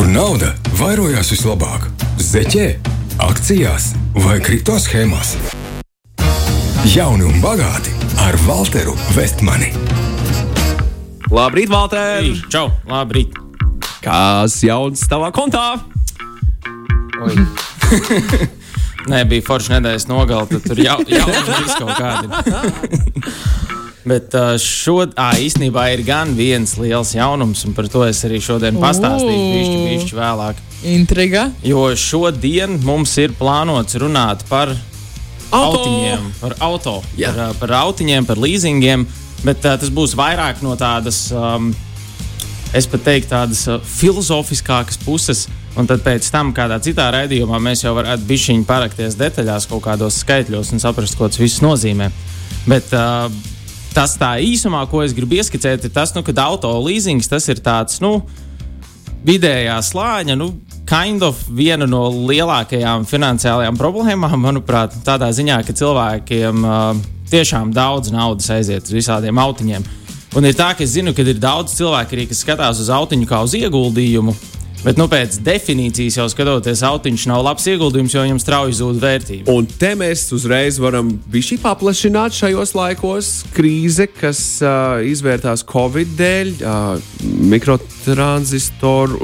kur nauda vairojās vislabāk - zeķē, akcijās vai kripto schēmās. Jauni un bagāti ar Walteru Vestmani. Labrīt, Valter! Ei, Čau, labrīt! Kas jauns tavā kontā? Nē, bija forša nedēļas nogale, tad tur jau bija kaut kādi. Bet šodien īstenībā ir gan viens liels jaunums, un par to es arī šodien pastāstīšu bišķi, bišķi vēlāk. Intriga. Jo šodien mums ir plānots runāt par Auto! autiņiem, par auto, Jā. par, par autiņiem, par leasingiem, bet uh, tas būs vairāk no tādas, um, es pat teiktu, tādas uh, filozofiskākas puses. Un tad pēc tam, kādā citā raidījumā, mēs jau varētu bišķiņi parakties detaļās, kaut kādos skaitļos un saprast, ko tas viss nozīmē. Bet uh, tas tā īsumā, ko es gribu ieskicēt, ir tas, nu, ka auto leasings tas ir tāds, nu, vidējā slāņa, nu, kind of viena no lielākajām finansiālajām problēmām, manuprāt, tādā ziņā, ka cilvēkiem uh, tiešām daudz naudas aiziet uz visādiem autiņiem. Un ir tā, ka es zinu, ka ir daudz cilvēku, arī, kas skatās uz autiņu kā uz ieguldījumu. Bet, nu, pēc definīcijas jau skatoties, autiņš nav labs ieguldījums, jo viņam strauji zūd vērtība. Un te mēs uzreiz varam bišķi paplašināt šajos laikos krīze, kas uh, izvērtās Covid dēļ, uh, mikrotransistoru,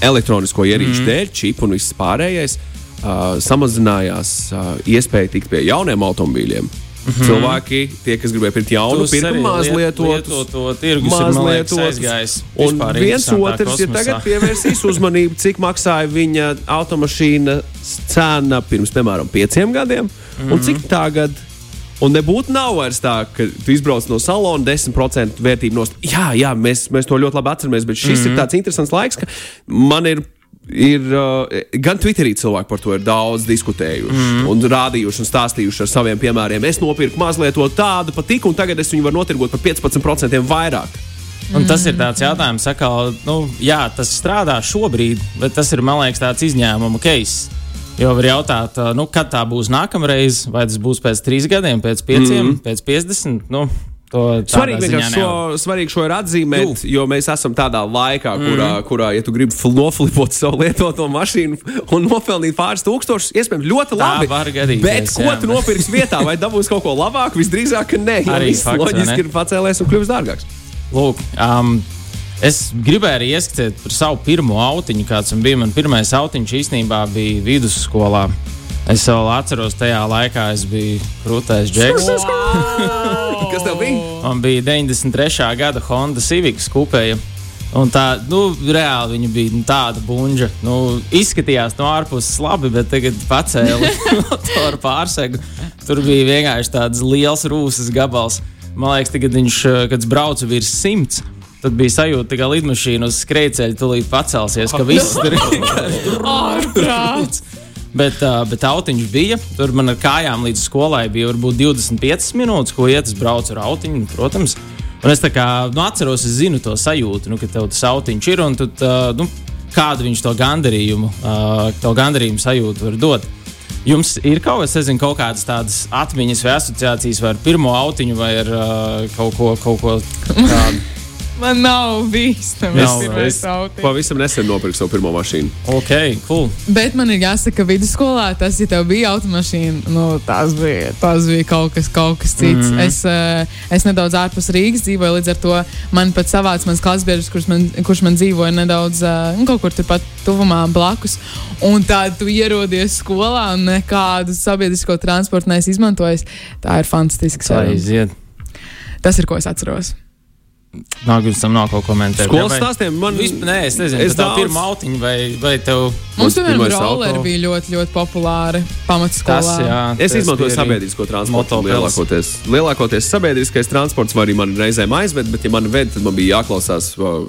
elektronisko ierīču mm. dēļ, čipu un viss pārējais. Uh, samazinājās uh, iespēja tikt pie jauniem automobīļiem. Mm -hmm. Cilvēki, tie, kas gribēja pirkt jaunu, pirka liekas, aizgājis Un viens otrs ir tagad pievērsīs uzmanību, cik maksāja viņa automašīna cena pirms, piemēram, pieciem gadiem, mm -hmm. un cik tagad. Un nebūtu nav vairs tā, ka tu izbrauc no salona 10% vērtību nost. Jā, jā mēs, mēs to ļoti labi atceramies, bet šis mm -hmm. ir tāds interesants laiks, ka man ir. Ir, uh, gan Twitterī cilvēki par to ir daudz diskutējuši, mm. un rādījuši un stāstījuši ar saviem piemēriem. Es nopirku mazliet to tādu patiku, un tagad es viņu varu notirgot par 15% vairāk. Un tas ir tāds jautājums, ka, nu, jā, tas strādā šobrīd, bet tas ir, liekas, tāds izņēmuma case. Jo var jautāt, ā, nu, kad tā būs nākamreiz, vai tas būs pēc trīs gadiem, pēc pieciem, mm pēc 50. Nu, Svarīgi, šo, svarīgi šo ir atzīmēt, Jū. jo mēs esam tādā laikā, kurā, mm. kurā ja tu gribi fl- noflipot savu lietoto mašīnu un nopelnīt pāris tūkstošus, iespējams, ļoti labi. gadīties, Bet ko jā. tu nopirksi vietā, vai dabūsi kaut ko labāku? Visdrīzāk, ka nē, Arī fakts, loģiski ne? ir pacēlies un kļuvis dārgāks. Lūk, um, es gribēju arī ieskicēt par savu pirmo autiņu, kāds bija. Man pirmais autiņš īstenībā bija vidusskolā. Es vēl atceros, tajā laikā es biju krūtais džeks. Kas tev bija? Man bija 93. gada Honda Civic kupēja. Un tā, nu, reāli viņa bija nu, tāda buļbuļsa. Nu, izskatījās no ārpuses labi, bet tagad pacēla motoru pārsegu. Tur bija vienkārši tāds liels rūsas gabals. Man liekas, tagad viņš, eh, kad braucu virs simts, tad bija sajūta, ka lidmašīna uz skrejceļa tūlīt pacelsies, ka viss tur ir Ārprāts. Bet, uh, bet autiņš bija. Tur man ar kājām līdz skolai bija varbūt 25 minūtes, ko iet. Es braucu ar autiņu, nu, protams. Un es tā kā nu, atceros, es zinu to sajūtu, nu, ka tev tas autiņš ir un tu, uh, nu, kādu viņš to gandarījumu, uh, to gandarījumu sajūtu var dot. Jums ir kaut, nezinu, kaut kādas tādas atmiņas vai asociācijas vai ar pirmo autiņu vai ar uh, kaut ko, kaut ko tādu. Man nav bīstami. Es, Es pavisam nesen nopirku savu pirmo mašīnu. ok, cool. Bet man ir jāsaka, ka vidusskolā tas, ja tev bija automašīna, nu, tas, bija, tas bija kaut kas, kaut kas cits. Mm -hmm. es, uh, es nedaudz ārpus Rīgas dzīvoju, līdz ar to man pat savāds mans klasbiedrs, kurš man, kurš man dzīvoja nedaudz uh, kaut kur turpat tuvumā blakus. Un tad tu ierodies skolā un nekādu sabiedrisko transportu neesi izmantojis. Tā ir um, iziet. Tas ir, ko es atceros. Gribams tam nav ko komentēt. Skolas Vai- stāstiem man Visp, nē, es nezinu, Es es tev daudz- pirmā autiņa vai, vai tev. Mums, piemēram, pirmais rolleri bija ļoti, ļoti populāri Tas, pamatskolā. jā, Es tas izmantoju sabiedrisko transportu lielākoties. Lielākoties sabiedriskais transports var arī man reizēm aizvest, bet, ja man ved, tad man bija jāklausās uh,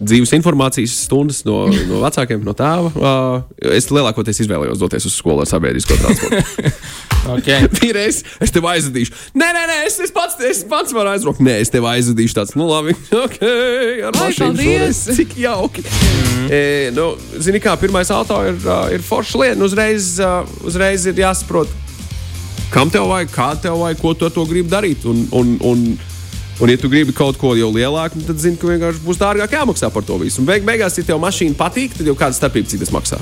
dzīves informācijas stundas no, no vecākiem, no tēva. Uh, es lielākoties izvēlējos doties uz skolu ar sabiedrisko transportu. Okay. Pīrēs, es tev aizvedīšu. Nē, nē, nē es, es, pats, es pats varu aizbraukt. Nē, es tev aizvedīšu tāds, nu labi, ok, ar mašīnu. Cik jauki. Mm. E, nu, zini, kā pirmais auto ir, ir forša lieta. Nu, uzreiz, uzreiz ir jāsaprot, kam tev vajag, kā tev vajag, ko tu ar to gribi darīt. Un, un, un Un, ja tu gribi kaut ko jau lielāku, nu, tad zini, ka vienkārši būs dārgāk jāmaksā par to visu. Un beig, beigās, ja tev mašīna patīk, tad jau kāda starpība, cik tas maksā.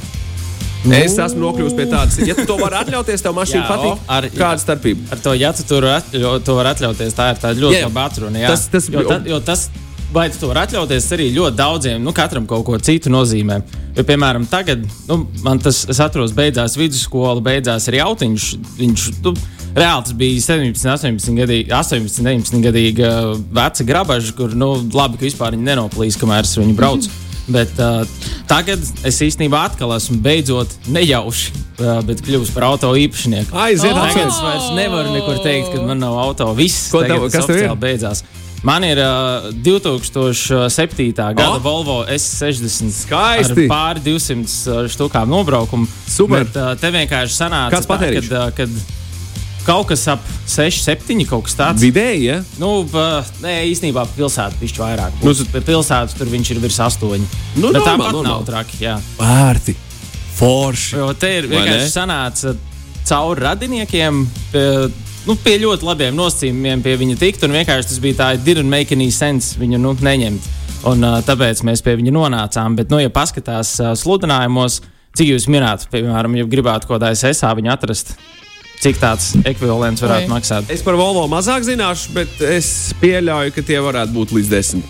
Nu. Es esmu nokļuvis pie tādas, ja tu to vari atļauties, tev mašīna Jā, patīk. ar- Kāda starpība? Ar to, ja tu tur atļo, to var atļauties, tā ir tāda ļoti laba atruna. Jā. tas- tas- jo, ta, jo tas, vai tu to var atļauties, arī ļoti daudziem, nu, katram kaut ko citu nozīmē. Jo, piemēram, tagad, nu, man tas, es atceros, beidzās vidusskola, beidzās arī autiņš. Viņš, nu, Reāli tas bija 17, 18, gadīgi, 18 19 gadīga veca grabaža, kur, nu, labi, ka vispār viņi nenoplīs, kamēr es viņu braucu. Bet uh, tagad es īstenībā atkal esmu beidzot nejauši, uh, bet kļuvis par auto īpašnieku. Aiziet, Oh! Tagad es vairs nevaru nekur teikt, ka man nav auto. Viss, Ko tev- kas tev ir? beidzās. Man ir uh, 2007. gada Oh! Volvo S60. Skaisti! Ar pāri 200 uh, štukām nobraukumu. Super. Bet, uh, te vienkārši sanāca, tā, kad, uh, kad kaut kas ap 6, 7, kaut kas tāds. Vidēji, ja? Nu, pa, nē, īstenībā pilsētā viņš vairāk. Nu, Nu, pilsētā tur viņš ir virs 8. Nu, Bet normāli, tāpat normāli. nav traki. Jā. Vērti. Forši. Jo te ir vienkārši sanāca cauri radiniekiem. Pie, nu, pie ļoti labiem nosacījumiem pie viņa tikt, un vienkārši tas bija tā, didn't make any sense viņu nu, neņemt. Un, uh, tāpēc mēs pie viņa nonācām. Bet, nu, ja paskatās uh, sludinājumos, cik jūs minējāt, piemēram, ja gribētu kaut kādā SSA viņu atrast, cik tāds ekvivalents varētu Oi. maksāt. Es par Volvo mazāk zināšu, bet es pieļauju, ka tie varētu būt līdz desmit.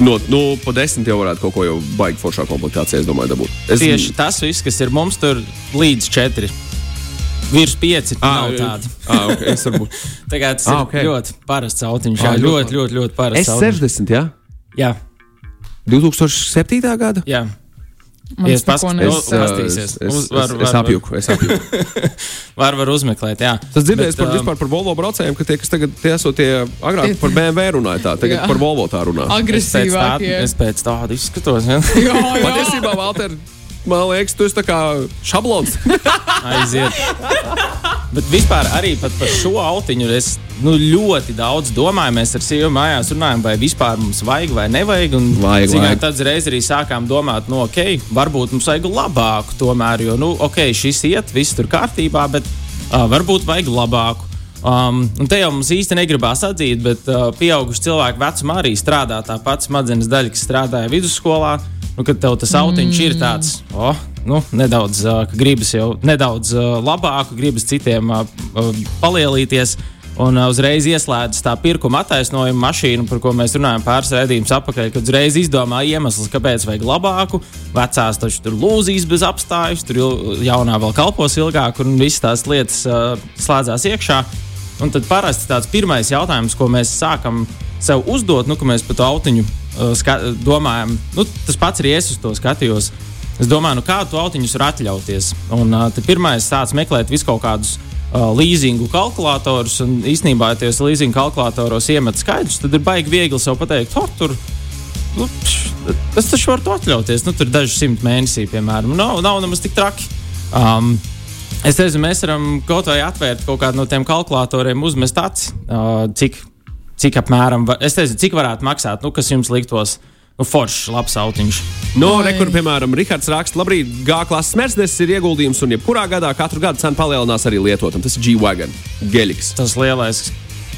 No, nu, pa desmit jau varētu kaut ko jau baigi foršā komplektācijā, es domāju, dabūt. Es Tieši tas viss, kas ir mums tur līdz 4. Virs 5 Ah, nav tāda. ah, okay, es varbūt. Tagad tas Ah, ir ok. ļoti parasts autiņš. Ah, Jā, ļoti ļoti, ļoti, ļoti parasts. autiņš. S60, jā? Jā, 2007. gada? jā. Ja es tas neko paskat- nes- es- var. apjuku. Es apjuku. Var, var uzmeklēt, jā. Tas dzirdējis par, um, vispār par Volvo braucējiem, ka tie, kas tagad tie esot tie agrāk par BMW runāja tā, tagad Jā. par Volvo tā runā. Es pēc, tā, Agresīvākie. es pēc tāda izskatos. Ja? Jā, jā. Patiesībā, Valter, man liekas, tu esi tā kā šablons. Aiziet. Bet vispār arī par šo autiņu es nu, ļoti daudz domāju. Mēs ar sievu mājās runājam, vai vispār mums vajag vai nevajag. Un, Vajag, zināt, vajag. Tad reiz arī sākām domāt, no, ok, varbūt mums vajag labāku tomēr, jo, nu, ok, šis iet, viss tur kārtībā, bet uh, varbūt vajag labāku. Um, un te jau mums īsti negribās atzīt, bet uh, pieauguši cilvēki vecumā arī strādā tā pati smadzenes daļa, kas strādāja vidusskolā. Nu, kad tev tas autiņš mm. ir tāds, oh, nu, nedaudz, uh, gribas jau nedaudz uh, labāku, gribas citiem uh, palielīties. Un uh, uzreiz ieslēdzas tā pirkuma attaisnojuma mašīna, par ko mēs runājam pāris redzējumus atpakaļ, kad uzreiz izdomā iemesls, kāpēc vajag labāku. Vecās taču tur lūzīs bez apstājas, tur jaunā vēl kalpos ilgāk, un visas tās lietas uh, slēdzās iekšā. Un tad parasti tāds pirmais jautājums, ko mēs sākam sev uzdot, nu, kad mēs par to autiņu domājam, nu, tas pats arī es uz to skatījos. Es domāju, nu, kādu autiņus var atļauties. Un uh, pirmais sācis meklēt visu kaut kādus uh, leasingu kalkulatorus. Un īstenībā, ja tajos leasingu kalkulatoros iemet skaidrs, tad ir baigi viegli sev pateikt, oh, tur. Nu, pš, tas taču var to atļauties. Nu, tur daži simt mēnesī, piemēram. Nav, nav nemaz tik traki. Um, Es nezinu, mēs varam kaut vai atvērt kaut kādu no tiem kalkulatoriem, uzmest acis, uh, cik, cik apmēram, es nezinu, cik varētu maksāt, nu, kas jums liktos. Nu, foršs, labs autiņš. No, Oi. rekur, piemēram, Rihards raksta, labrīt, G-klases Mercedes ir ieguldījums, un jebkurā gadā katru gadu cena palielinās arī lietotam. Tas ir G-Wagon, Geliks. Tas lielais.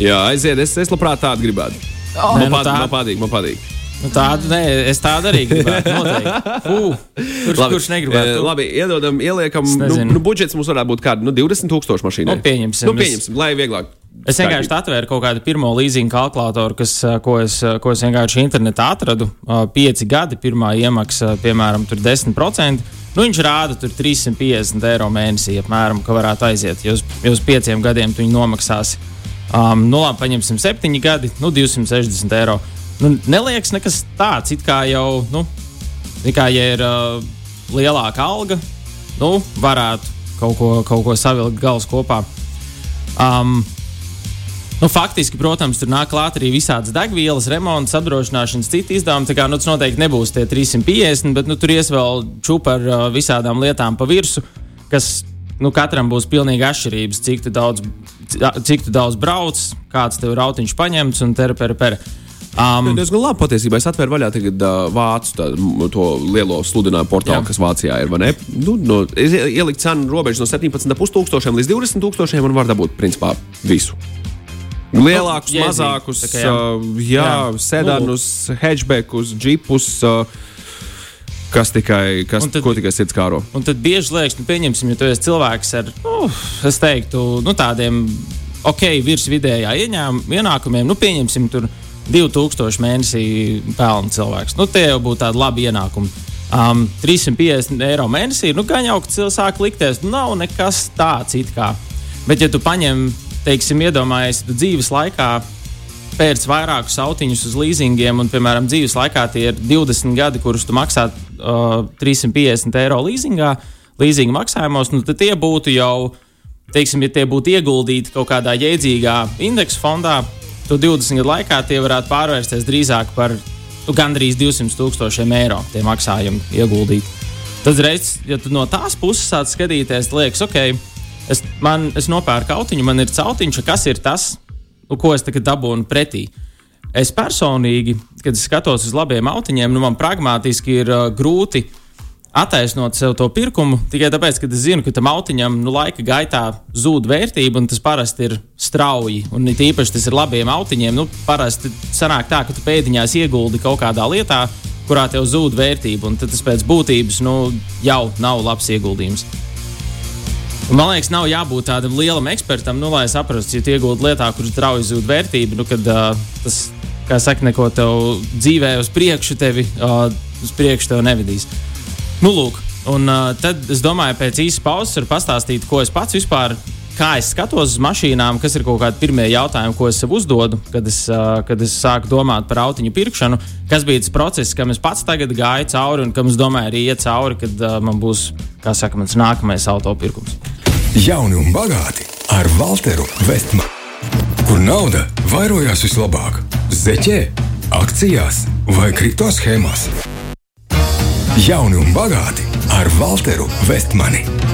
Jā, aiziet, es, es labprāt tādu gribētu. Oh. Man, Nē, nu patīk, tā- man patīk, man patīk. Nu, tādu, nē, es tādu arī gribētu. Noteikti. Fū, kurš, labi. kurš negribētu? Eh, labi, iedodam, ieliekam, Es nu, nu, budžets mums varētu būt kādi nu, 20 tūkstoši mašīnai. Nu, pieņemsim. Nu, pieņemsim, lai vieglāk. Es vienkārši atvēru kaut kādu pirmo leasing kalkulatoru, kas, ā, ko, es, ā, ko es vienkārši internetā atradu. Ā, Pieci gadi, pirmā iemaksa, piemēram, tur 10%. Nu, viņš rāda tur 350 eiro mēnesī, apmēram, ka varētu aiziet. Ja uz pieciem gadiem tu viņu nomaksāsi. Um, nu, labi, paņemsim septiņi gadi, nu, 260 eiro. Nu, neliekas nekas tāds, it kā jau, nu, kā ja ir uh, lielāka alga, nu, varētu kaut ko, kaut ko savilkt galus kopā. Um, Nu, faktiski, protams, tur nāk klāt arī visādas degvielas, remonts, apdrošināšanas, citi izdevumi. Tā kā nu, tas noteikti nebūs tie 350, bet nu, tur ies vēl čūpa ar uh, visādām lietām pa virsmu, kas nu, katram būs pilnīgi atšķirības. Cik daudz, cik daudz brauc, kāds tev rautiņš paņemts un ter per per. Um, Tas diezgan labi patiesībā. Es atvēru vaļā tagad, uh, vācu tā, to lielo sludinājumu portālu, Jā. kas Vācijā ir. Nu, no, es ie- ieliku cenu robežu no 17,5 tūkstošiem līdz 20 tūkstošiem un var dabūt principā visu. Lielākus, Nu, mazākus, kā jā. uh, jā, Jā. sedanus, hatchbackus, džipus. Uh, kas tikai, kas, Un tad- ko tikai sirds kāro. Un tad bieži liekas, nu, pieņemsim, ja tu esi cilvēks ar, nu, es teiktu, nu, tādiem ok, virs vidējā ieņēm, ienākumiem, nu, pieņemsim, tur 2000 mēnesī pelna cilvēks. Nu, tie jau būtu tādi labi ienākumi. Um, 350 eiro mēnesī, nu, gan jau, ka cilvēks sāk likties, nu, nav nekas tāds it kā. Bet, ja tu paņem, teiksim, iedomājies, tu dzīves laikā pēc vairākus autiņus uz līzingiem, un, piemēram, dzīves laikā tie ir 20 gadi, kurus tu maksā uh, 350 eiro līzingā, līzinga maksājumos, nu, tad tie būtu jau, teiksim, ja tie būtu ieguldīti kaut kādā jēdzīgā indeksa fondā, tad 20 gadu laikā tie varētu pārvērsties drīzāk par nu, gandrīz 200 tūkstošiem eiro tie maksājumi ieguldīti. Tad, reiz, ja tu no tās puses sāc skatīties, liekas, ok, es, man, es nopērku autiņu, man ir cautiņš, kas ir tas, nu, ko es tagad dabūnu pretī. Es personīgi, kad es skatos uz labiem autiņiem, nu, man pragmatiski ir uh, grūti attaisnot sev to pirkumu tikai tāpēc, ka es zinu, ka tam autiņam nu, laika gaitā zūd vērtība, un tas parasti ir strauji. Un it īpaši tas ir labiem autiņiem. Nu, parasti sanāk tā, ka tu pēdiņās ieguldi kaut kādā lietā, kurā tev zūd vērtība, un tas pēc būtības nu, jau nav labs ieguldījums. Man liekas, nav jābūt tādam lielam ekspertam, nu, lai saprastu, ja iegūti lietā, kuras strauji zūd vērtība, nu, kad uh, tas, kā saka, neko tev dzīvē uz priekšu, tevi uh, uz priekšu tev nevedīs. Nu, lūk, un uh, tad es domāju, pēc īsa pauzes var pastāstīt, ko es pats vispār. Kā es skatos uz mašīnām, kas ir kaut kādi pirmie jautājumi, ko es sev uzdodu, kad es, kad es sāku domāt par autiņu pirkšanu, kas bija tas process, kam es pats tagad gāju cauri un kam es domāju arī iet cauri, kad man būs, kā saka, mans nākamais auto pirkums. Jauni un bagāti ar Walteru Vestmanu, kur nauda vairojās vislabāk - zeķē, akcijās vai kripto schēmās. Jauni un bagāti ar Walteru Vestmani.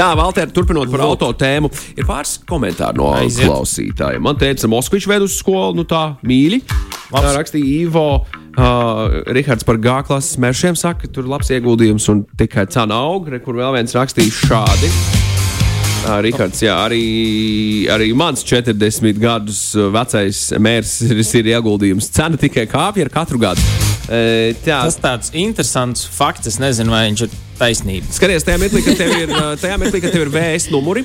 Tā, Valter, turpinot par auto tēmu, ir pāris komentāri no Aiziet. klausītājiem. Man teica, Moskvičs ved uz skolu, nu tā mīļi. Tā Labs. rakstīja Ivo. Uh, Rihards par G klases mēršiem saka, ka tur ir labs ieguldījums un tikai cena aug. Re, kur vēl viens rakstīja šādi. Uh, Rihards, jā, arī, arī mans 40 gadus vecais mērs ir, ir ieguldījums. Cena tikai kāpj ar katru gadu. Uh, tā, Tas tāds interesants fakts, es nezinu, vai viņš ir taisnība. Skaties, tajā mirklī, kad tev ir, mirklī, kad tev ir VS numuri.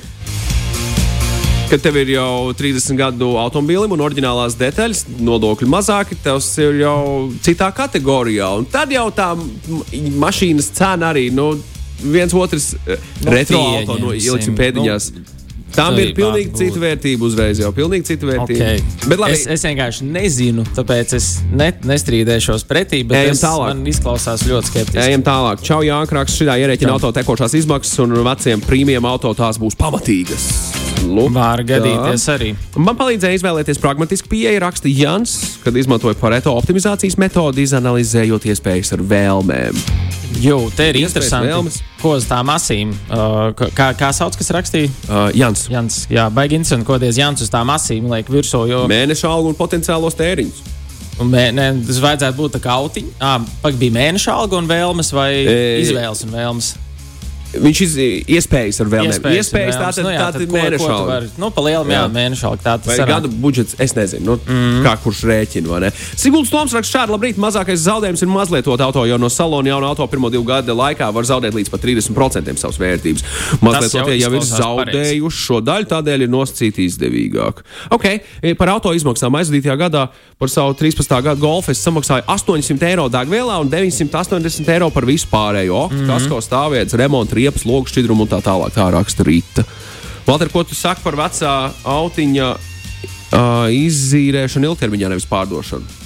Kad tev ir jau 30 gadu automobīlim un oriģinālās detaļas, nodokļi mazāki, tas ir jau citā kategorijā. Un tad jau tā mašīnas cena arī nu, viens otrs eh, Nu, retro auto no pieņemsim. ieliksim pēdiņās. Tam tas ir pilnīgi var cita būt. vērtība uzreiz, jau pilnīgi cita vērtība. Okay. Bet labi, es, es vienkārši nezinu, tāpēc es ne, nestrīdēšos pretī, bet Ejam es, tālāk. man izklausās ļoti skeptiski. Ejam tālāk. Čau, Jānis. Šitā ierēķina auto tekošās izmaksas, un veciem prīmiem auto tās būs pamatīgas. Lūk, Var tā. gadīties arī. Man palīdzēja izvēlēties pragmatisku pieeju, raksta Jans, kad izmantoja pareto optimizācijas metodi, izanalizējot iespējas ar vēlmēm. Jo, te ir interesanti, vēlmes. ko uz tām asīm, uh, kā, kā sauc, kas rakstīja? Uh, Jans, Jans, jā, baigi interesanti, ko diez Jans uz tām asīm liek virsū, jo mēneša algu un potenciālos tēriņus. mē, ne, tas vajadzētu būt tā kā autiņa. Ah, pak bija mēneša alga un vēlmes vai E, izvēles un vēlmes? Viņš iz, iespējas ar vēlmēm. un Iespējas vēlmes. tātad, Nu jā, tātad tad ko- mēneša alga. Nu, pa lielam, jā, Jā. mēneša alga. Tā tas sanāk. gada budžets, es nezinu, nu, mm. kā kurš rēķina. vai ne? Siguldas Toms raksta šādi, labrīt, mazākais zaudējums ir mazlietot auto, jo no salona jauna auto pirmo divu gadu laikā var zaudēt līdz pat 30% savas vērtības. Mazlietotie jau, jau ir zaudējuši šo daļu, tādēļ ir nosacīti izdevīgāk. Ok, e, par auto izmaksām aizvadītajā gadā par savu 13. gada golfu es samaksāju 800 eiro degvielā un 980 eiro par visu pārējo. Mm -hmm. Tas, ko stāvietas, remonta, riepas, logu šķidrumu un tā tālāk, tā raksta Rīta. Valter, ko tu saki par vecā autiņa uh, izīrēšanu ilgtermiņā, nevis pārdošanu?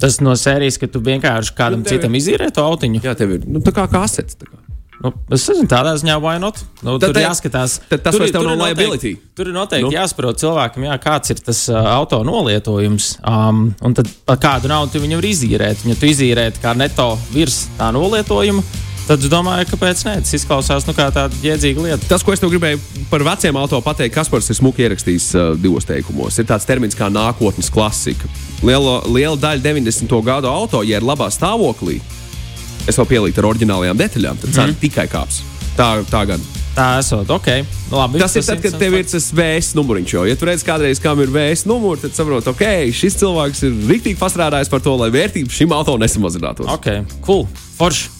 Tas no sērijas, ka tu vienkārši kādam Nu, tev ir- citam izīrē to autiņu. Jā, tev ir nu, tā kā kasets. tā kā. Nu, es nezinu, tādā ziņā, vai not. Nu, Tad tur te- jāskatās. tad tas tur, tur nav ir noteikti- liability. Tur ir noteikti Nu. jāsaprot cilvēkam, jā, kāds ir tas uh, auto nolietojums. Um, un tad par kādu naudu tu viņam var izīrēt. Ja tu izīrēt kā neto virs tā nolietojuma, tad es domāju, kāpēc ne. Tas izklausās nu, kā tāda jēdzīga lieta. Tas, ko es gribēju par veciem auto pateikt, Kaspars ir smuki ierakstījis uh, divos teikumos. Ir tāds termins kā nākotnes klasika. Liela, liela daļa 90. gadu auto, ja ir labā stāvoklī, es vēl pielītu ar oriģinālajām detaļām, tad cena mm. tikai kāps. Tā, tā gan. Tā esot, ok. Nu, labi, Tas ir tad, kad tev ir tas VS numuriņš. Jo, ja tu redz, kādreiz kam ir VS numurs, tad saproti, ok, šis cilvēks ir rīktīgi pastrādājis par to, lai vērtība šim auto nesamazinātos. Ok, cool, forši.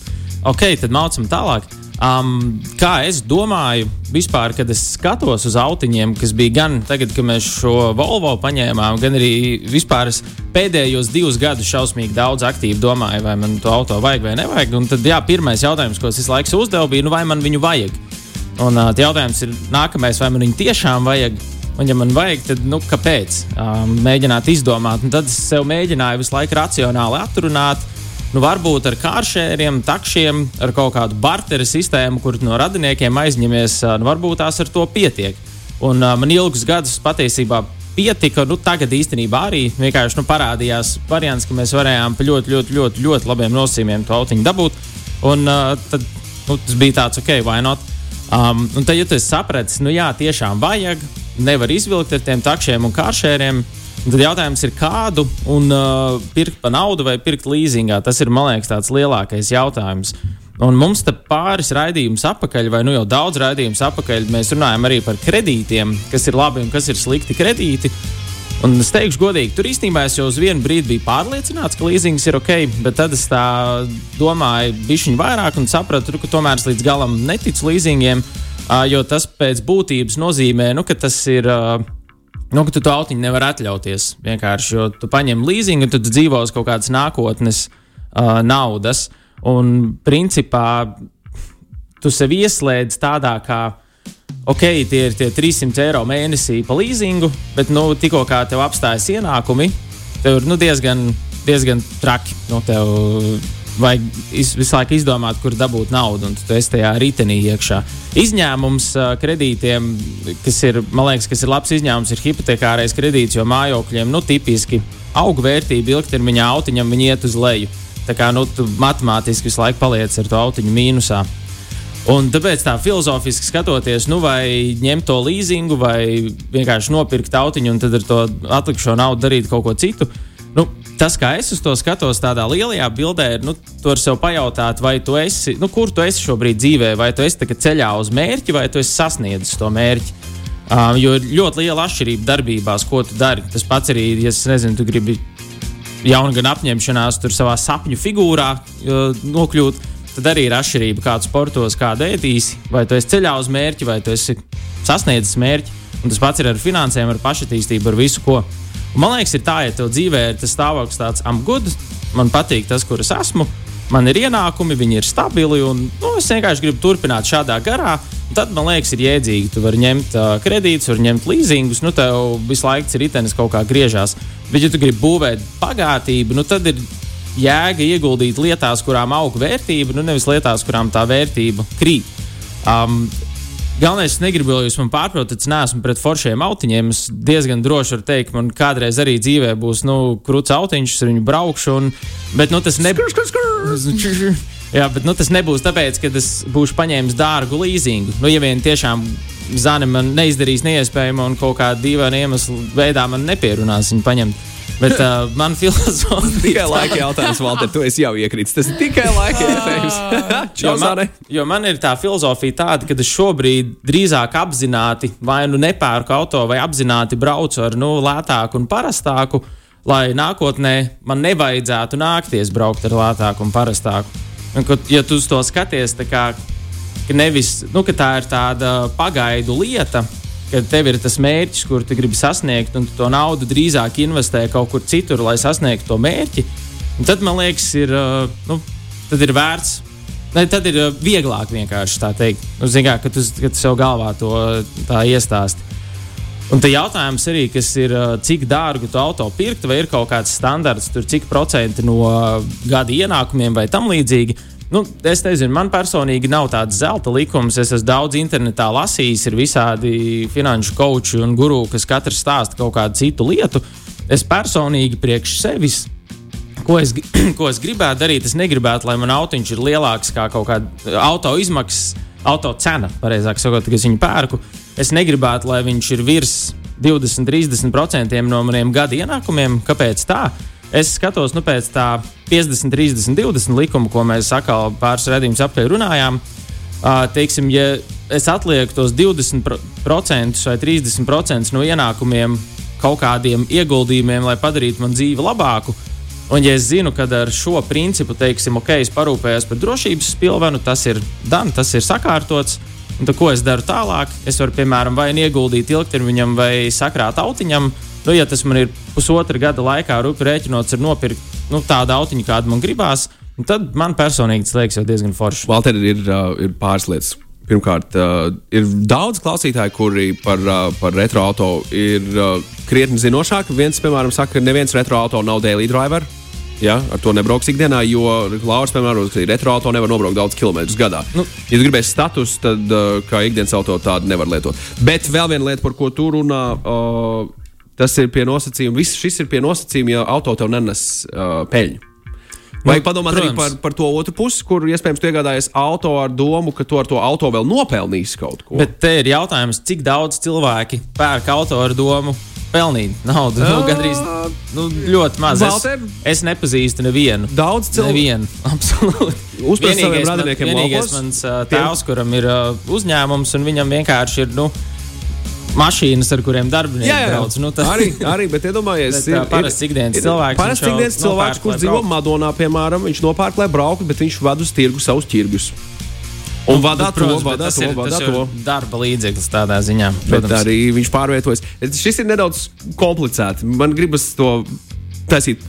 Ok, tad mācām tālāk. Um, kā es domāju, vispār, kad es skatos uz autiņiem, kas bija gan tagad, kad mēs šo Volvo paņēmām, gan arī vispār pēdējos divus gadus šausmīgi daudz aktīvi domāju, vai man to auto vajag vai nevajag. Un tad, jā, pirmais jautājums, ko es visu laiku uzdevu, bija, nu, vai man viņu vajag. Un uh, jautājums ir nākamais, vai man viņu tiešām vajag. Un, ja man vajag, tad nu, kāpēc? Um, mēģināt izdomāt, un tad es sev mēģināju visu laiku racionāli atrunāt nu, varbūt ar kāršēriem, takšiem, ar kaut kādu barteru sistēmu, kur no radiniekiem aizņemies, nu, varbūt tās ar to pietiek. Un uh, man ilgus gadus patiesībā pietika. Nu, tagad īstenībā arī vienkārši nu, parādījās variants, ka mēs varējām pa ļoti, ļoti, ļoti, ļoti labiem nosacījumiem to autiņu dabūt. Un uh, tad nu, tas bija tāds, ok, vai not? Um, un tad, ja tu saprati, nu jā, tiešām vajag, nevar izvilkt ar tiem takšiem un kāršēriem. Tad jautājums ir, kādu un uh, pirkt par naudu vai pirkt līzingā. Tas ir, man liekas, tāds lielākais jautājums. Un mums te pāris raidījumus atpakaļ, vai nu jau daudz raidījumus atpakaļ, mēs runājam arī par kredītiem, kas ir labi un kas ir slikti kredīti. Un es teikšu, godīgi, tur īstenībā es jau uz vienu brīdi biju pārliecināts, ka līzings ir ok, bet tad es tā domāju, bišķiņu vairāk un sapratu, ka tomēr es līdz galam neticu līzingiem, jo tas pēc būtības nozīmē, nu, ka tas ir. Uh, Nu, ka tu to autiņu nevari atļauties. Vienkārši, jo tu paņem līzingu, tad dzīvo uz kaut kādas nākotnes uh, naudas. Un, principā, tu sev ieslēdz tādā kā, ok, tie ir tie 300 eiro mēnesī pa līzingu, bet, nu, tikko kā tev apstājas ienākumi, tev ir nu, diezgan, diezgan traki. Nu, tev, vajag iz, visu laiku izdomāt, kur dabūt naudu, un tu esi tajā ritenī iekšā. Izņēmums kredītiem, kas ir, man liekas, kas ir labs izņēmums, ir hipotekārais kredīts, jo mājokļiem nu, tipiski aug vērtība ilgtermiņā autiņam, viņi iet uz leju. Tā kā nu, tu matemātiski visu laiku paliec ar to autiņu mīnusā. Un tāpēc tā filozofiski skatoties, nu, vai ņemt to līzingu, vai vienkārši nopirkt autiņu un tad ar to atlikušo naudu darīt kaut ko citu. Nu, tas, kā es uz to skatos, tādā lielajā bildē, ir, nu, tu vari sev pajautāt, vai tu esi, nu, kur tu esi šobrīd dzīvē, vai tu esi ceļā uz mērķi, vai tu esi sasniedzis to mērķi. Um, jo ir ļoti liela atšķirība darbībās, ko tu dari. Tas pats arī, ja nezinu, tu gribi jaunu gan apņemšanās, tur savā sapņu figūrā uh, nokļūt. Tad arī ir atšķirība, kādu sportos, kādu ēdīsi. Vai tu esi ceļā uz mērķi, vai tu esi sasniedzis mērķi. Un tas pats ir ar finansēm, ar pašattīstību, ar visu ko. Man liekas, ir tā, ja tev dzīvē ir tas stāvoklis tāds, am good, man patīk tas, kur es esmu, man ir ienākumi, viņi ir stabili, un nu, es vienkārši gribu turpināt šādā garā. Tad man liekas, ir jēdzīgi. Tu vari ņemt uh, kredītus, vari ņemt līzingus, nu tev visu laiku ir ritenis kaut kā griežās. Bet, ja tu gribi būvēt bagātību, nu tad ir jēga ieguldīt lietās, kurām aug vērtība, nu nevis lietās, kurām tā vērtība krīt. Um, Galvenais, es negribu, lai jūs man pārprotat, es neesmu pret foršiem autiņiem. Es diezgan droši varu teikt, man kādreiz arī dzīvē būs nu, krūts autiņš, ar viņu braukšu. Un, bet nu, tas nebūs. Jā, bet nu, tas nebūs tāpēc, ka es būšu paņēmis dārgu līzingu. Nu, ja vien tiešām zāle man neizdarīs neiespējami un kaut kādā dīvainā iemesla veidā man nepierunās viņu paņemt. Bet uh, man filozofija tikai laika jautājums, Valter, tu esi jau iekritis. Tas ir tikai laika jautājums. jo, man, jo man ir tā filozofija tāda, ka es šobrīd drīzāk apzināti vai nu nepērku auto, vai apzināti braucu ar nu, lētāku un parastāku, lai nākotnē man nevajadzētu nākties braukt ar lētāku un parastāku. Un, ka, ja tu uz to skaties, kā, ka, nevis, nu, ka tā ir tāda pagaidu lieta, kad tev ir tas mērķis, kur tu gribi sasniegt, un tu to naudu drīzāk investē kaut kur citur, lai sasniegtu to mērķi, tad man liekas, ir, nu, ir vērts. Ne, tad ir vieglāk vienkārši tā teikt. Nu, Zinām, ka tu, ka tu sev galvā to iestāsti. Un te jautājums arī, kas ir, cik dārgu tu auto pirkt, vai ir kaut kāds standarts, tur, cik procenti no gada ienākumiem vai tam līdzīgi. Nu, es nezinu, man personīgi nav tāds zelta likums. Es esmu daudz internetā lasījis, ir visādi finanšu koči un guru, kas katrs stāsta kaut kādu citu lietu. Es personīgi priekš sevis. Ko es, ko es gribētu darīt? Es negribētu, lai man autiņš ir lielāks kā kaut kāda auto izmaksas, auto cena, pareizāk sakot, kad es viņu pērku. Es negribētu, lai viņš ir virs 20, 30% no maniem gada ienākumiem. Kāpēc tā? Es skatos nu, pēc tā 50, 30, 20 likuma, ko mēs atkal pāris redzējumus apkārt runājām. Uh, teiksim, ja es atlieku tos 20% vai 30% no ienākumiem kaut kādiem ieguldījumiem, lai padarītu man dzīvi labāku. Un, ja es zinu, ka ar šo principu, teiksim, ok, es parūpējos par drošības spilvenu, tas ir dan, tas ir sakārtots. Un tad, ko es daru tālāk? Es varu, piemēram, vai nu ieguldīt ilgtermiņam, vai sakrāt autiņam. Nu, ja tas man ir pusotra gada laikā, rupi rēķinots, ir nopirkt nu, tādu autiņu, kādu man gribās, tad man personīgi tas liekas diezgan forši. Valter ir, uh, ir pāris lietas. Pirmkārt, uh, ir daudz klausītāju, kuri par, uh, par retro auto ir uh, krietni zinošāki. Viens, piemēram, saka, ka neviens retro auto nav daily driver. Ja, ar to nebrauks ikdienā, jo Lauris, piemēram, ka retro auto nevar nobraukt daudz kilometrus gadā. Nu, ja tu gribēsi status, tad uh, kā ikdienas auto tādu nevar lietot. Bet vēl viena lieta, par ko tu runā, uh, tas ir pie nosacījuma. Viss šis ir pie nosacījuma, ja auto tev nenes uh, peļņu. Vajag nu, padomāt protams. arī par, par to otru pusi, kur iespējams iegādājies auto ar domu, ka tu ar to auto vēl nopelnīsi kaut ko. Bet te ir jautājums, cik daudz cilvēki pērk auto ar domu pelnīt naudu. Uh, nu, gandrīz nu, ļoti maz. Valter, es, es nepazīstu nevienu. Daudz cilvēku. Nevienu, absolūti. Vienīgais, man, vienīgais mans uh, tēvs, kuram ir uh, uzņēmums, un viņam vienkārši ir. Nu, mašīnas, ar kuriem darbinieki jā, jā. brauc. Nu, tā... arī, arī, bet iedomājieties, bet, ir parasts ikdienas cilvēks. Parasts ikdienas cilvēks, kurš dzīvo Madonā, piemēram, viņš nopērk, lai brauktu, bet viņš ved uz tirgu savus tirgus. Un vadā to, vadā to, vadā to. Darba līdzeklis tādā ziņā. Protams. Bet arī viņš pārvietojas. Šis ir nedaudz komplicēti. Man gribas to taisīt,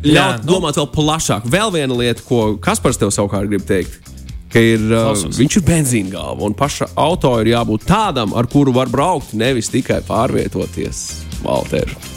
ļaut Jā, nu, domāt vēl plašāk. Vēl viena lieta, ko Kaspars tev savukārt grib teikt ka ir, uh, viņš ir benzīna galva un paša auto ir jābūt tādam, ar kuru var braukt, nevis tikai pārvietoties.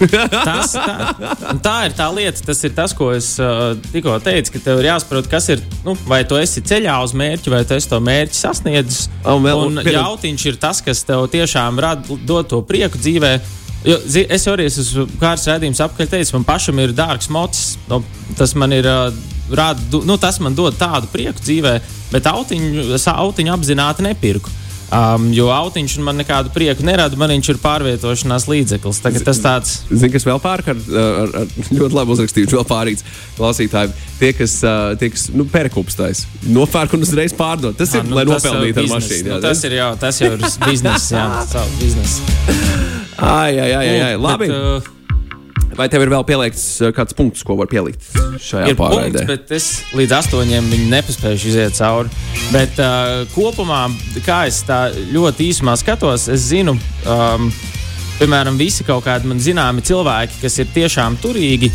tas, tā, tā ir tā lieta, tas ir tas, ko es uh, tikko teicu, ka tev ir jāsaprot, kas ir, nu, vai tu esi ceļā uz mērķi, vai tu esi to mērķi sasniedzis. Un, vēl, un, un jautiņš ir tas, kas tev tiešām rad, dod to prieku dzīvē. Jo, es jau arī esmu kāds redzējums apkārt, teicu, man pašam ir dārgs mocis. No, tas man ir, uh, rād, nu, tas man dod tādu prieku dzīvē bet autiņu, autiņu apzināti nepirku. Um, jo autiņš man nekādu prieku nerada, man viņš ir pārvietošanās līdzeklis. Tagad tas tāds. Zini, kas vēl pērk ar, ar, ļoti labu uzrakstījumu, vēl pārīts klausītājiem. Tie, kas, tie, kas nu, pērkupstais, nopērk un uzreiz pārdod. Tas ir, nu, lai nopelnītu ar mašīnu. Jā, nu, tas ir jau, tas jau ir bizness, jā, savu biznesu. Ai, ai, ai, ai, labi. Bet, uh, Vai tev ir vēl pielikts eh, kāds punkts, ko var pielikt šajā ir pārraidē? Punkts, bet es līdz astoņiem viņu nepaspēju iziet cauri. Bet uh, kopumā, kā es tā ļoti īsumā skatos, es zinu, um, piemēram, visi kaut kādi man zināmi cilvēki, kas ir tiešām turīgi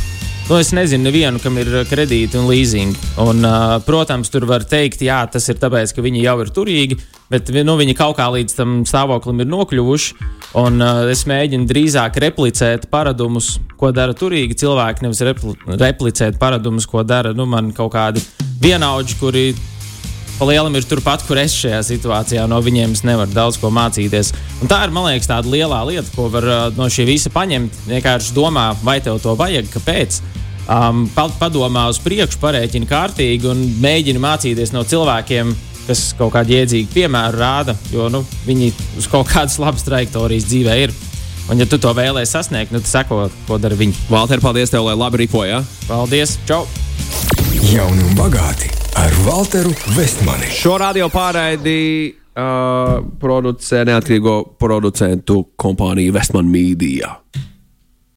Nu, es nezinu, nevienu, kam ir kredīti un leasing. Un, uh, protams, tur var teikt, jā, tas ir tāpēc, ka viņi jau ir turīgi, bet nu, viņi kaut kā līdz tam stāvoklim ir nokļuvuši. Un, uh, es mēģinu drīzāk replicēt paradumus, ko dara turīgi cilvēki, nevis repli replicēt paradumus, ko dara nu, man kaut kādi vienaudži, kuri lielam ir turpat, kur es šajā situācijā. No viņiem nevaru daudz ko mācīties. Un tā ir, man liekas, tāda liela lieta, ko var uh, no šī visa paņemt. Vienkārši domā, vai tev to vajag, kāpēc um, padomā uz priekšu, parēķina kārtīgi un mēģina mācīties no cilvēkiem, kas kaut kādu jēdzīgu piemēru rāda, jo nu, viņi uz kaut kādas labas trajektorijas dzīvē ir. Un, ja tu to vēlēsies sasniegt, nu, tad seko, ko dara viņi. Valter, paldies tev, lai labi ripoja. Paldies! Čau! Jauni un bagāti ar Walteru Vestmani. Šo radio pārraidi uh, producē neatkarīgo producentu kompānija Vestman Media.